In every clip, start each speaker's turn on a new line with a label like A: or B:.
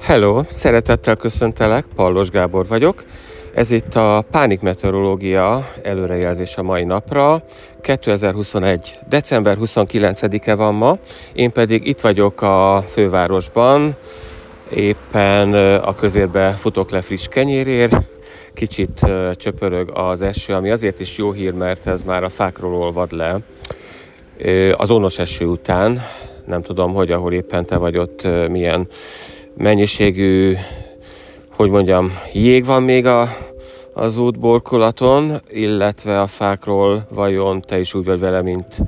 A: Hello, szeretettel köszöntelek, Pallos Gábor vagyok. Ez itt a Pánik Meteorológia előrejelzés a mai napra. 2021. december 29-e van ma, én pedig itt vagyok a fővárosban, éppen a közérbe futok le friss kenyérér, kicsit csöpörög az eső, ami azért is jó hír, mert ez már a fákról olvad le az ónos eső után. Nem tudom, hogy ahol éppen te vagy ott milyen mennyiségű, hogy mondjam, jég van még a, az útborkolaton, illetve a fákról vajon te is úgy vagy vele, mint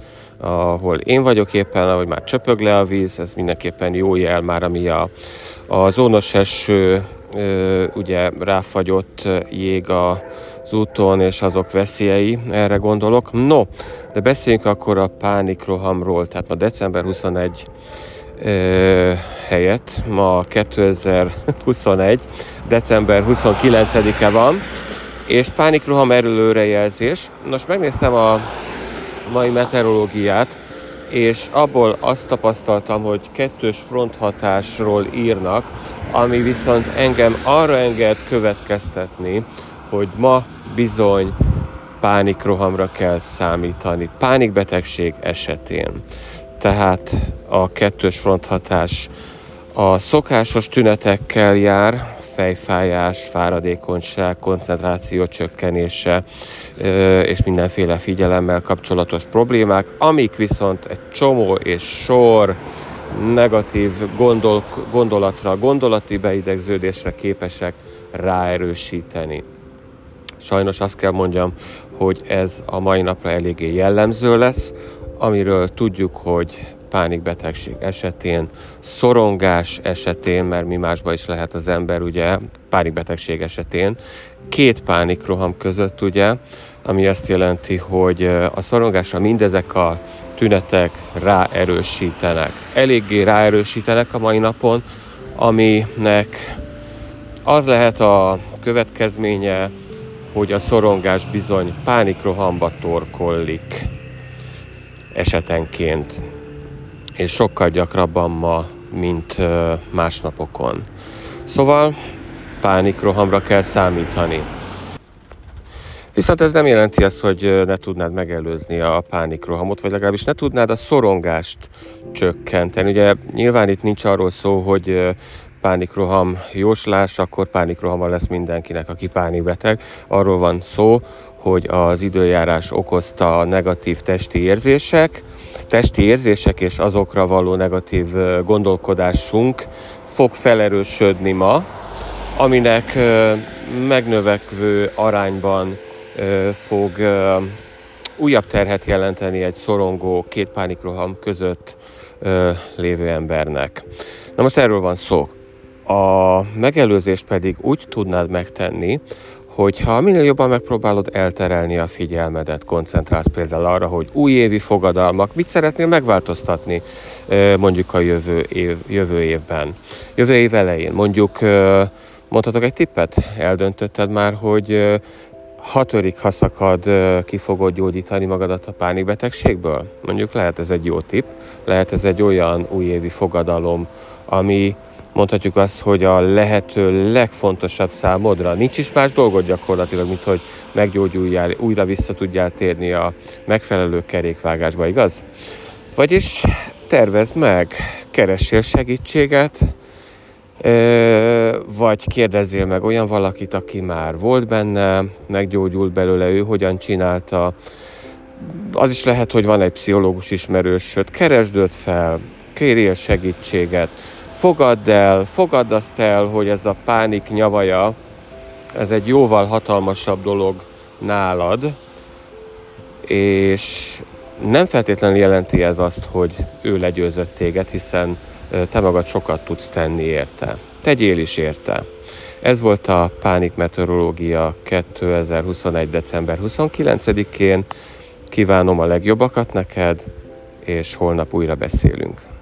A: ahol én vagyok éppen, ahogy már csöpög le a víz, ez mindenképpen jó jel már, ami a, a zónos eső, ugye ráfagyott jég az úton, és azok veszélyei, erre gondolok. No, de beszéljünk akkor a pánikrohamról, tehát ma december 21 helyett ma 2021. december 29-e van, és pánikroham erőlőrejelzés. Most megnéztem a mai meteorológiát, és abból azt tapasztaltam, hogy kettős fronthatásról írnak, ami viszont engem arra enged következtetni, hogy ma bizony pánikrohamra kell számítani, pánikbetegség esetén. Tehát a kettős fronthatás a szokásos tünetekkel jár, fejfájás, fáradékonyság, koncentráció csökkenése és mindenféle figyelemmel kapcsolatos problémák, amik viszont egy csomó és sor negatív gondol, gondolatra, gondolati beidegződésre képesek ráerősíteni. Sajnos azt kell mondjam, hogy ez a mai napra eléggé jellemző lesz, amiről tudjuk, hogy pánikbetegség esetén, szorongás esetén, mert mi másba is lehet az ember, ugye, pánikbetegség esetén, két pánikroham között, ugye, ami azt jelenti, hogy a szorongásra mindezek a tünetek ráerősítenek. Eléggé ráerősítenek a mai napon, aminek az lehet a következménye, hogy a szorongás bizony pánikrohamba torkollik esetenként, és sokkal gyakrabban ma, mint más napokon. Szóval pánikrohamra kell számítani. Viszont ez nem jelenti azt, hogy ne tudnád megelőzni a pánikrohamot, vagy legalábbis ne tudnád a szorongást csökkenteni. Ugye nyilván itt nincs arról szó, hogy pánikroham jóslás, akkor pánikrohama lesz mindenkinek, aki pánikbeteg. Arról van szó, hogy az időjárás okozta negatív testi érzések, testi érzések és azokra való negatív gondolkodásunk fog felerősödni ma, aminek megnövekvő arányban fog újabb terhet jelenteni egy szorongó két pánikroham között lévő embernek. Na most erről van szó. A megelőzést pedig úgy tudnád megtenni, hogyha minél jobban megpróbálod elterelni a figyelmedet, koncentrálsz például arra, hogy újévi fogadalmak, mit szeretnél megváltoztatni mondjuk a jövő, év, jövő évben, jövő év elején. Mondjuk mondhatok egy tippet? Eldöntötted már, hogy hatodik ha szakad, ki fogod gyógyítani magadat a pánikbetegségből? Mondjuk lehet ez egy jó tipp, lehet ez egy olyan újévi fogadalom, ami mondhatjuk azt, hogy a lehető legfontosabb számodra. Nincs is más dolgod gyakorlatilag, mint hogy meggyógyuljál, újra vissza tudjál térni a megfelelő kerékvágásba, igaz? Vagyis tervezd meg, keressél segítséget, vagy kérdezzél meg olyan valakit, aki már volt benne, meggyógyult belőle, ő hogyan csinálta. Az is lehet, hogy van egy pszichológus ismerősöd, keresd őt fel, kérjél segítséget, fogadd el, fogadd azt el, hogy ez a pánik nyavaja, ez egy jóval hatalmasabb dolog nálad, és nem feltétlenül jelenti ez azt, hogy ő legyőzött téged, hiszen te magad sokat tudsz tenni érte. Tegyél is érte. Ez volt a Pánik Meteorológia 2021. december 29-én. Kívánom a legjobbakat neked, és holnap újra beszélünk.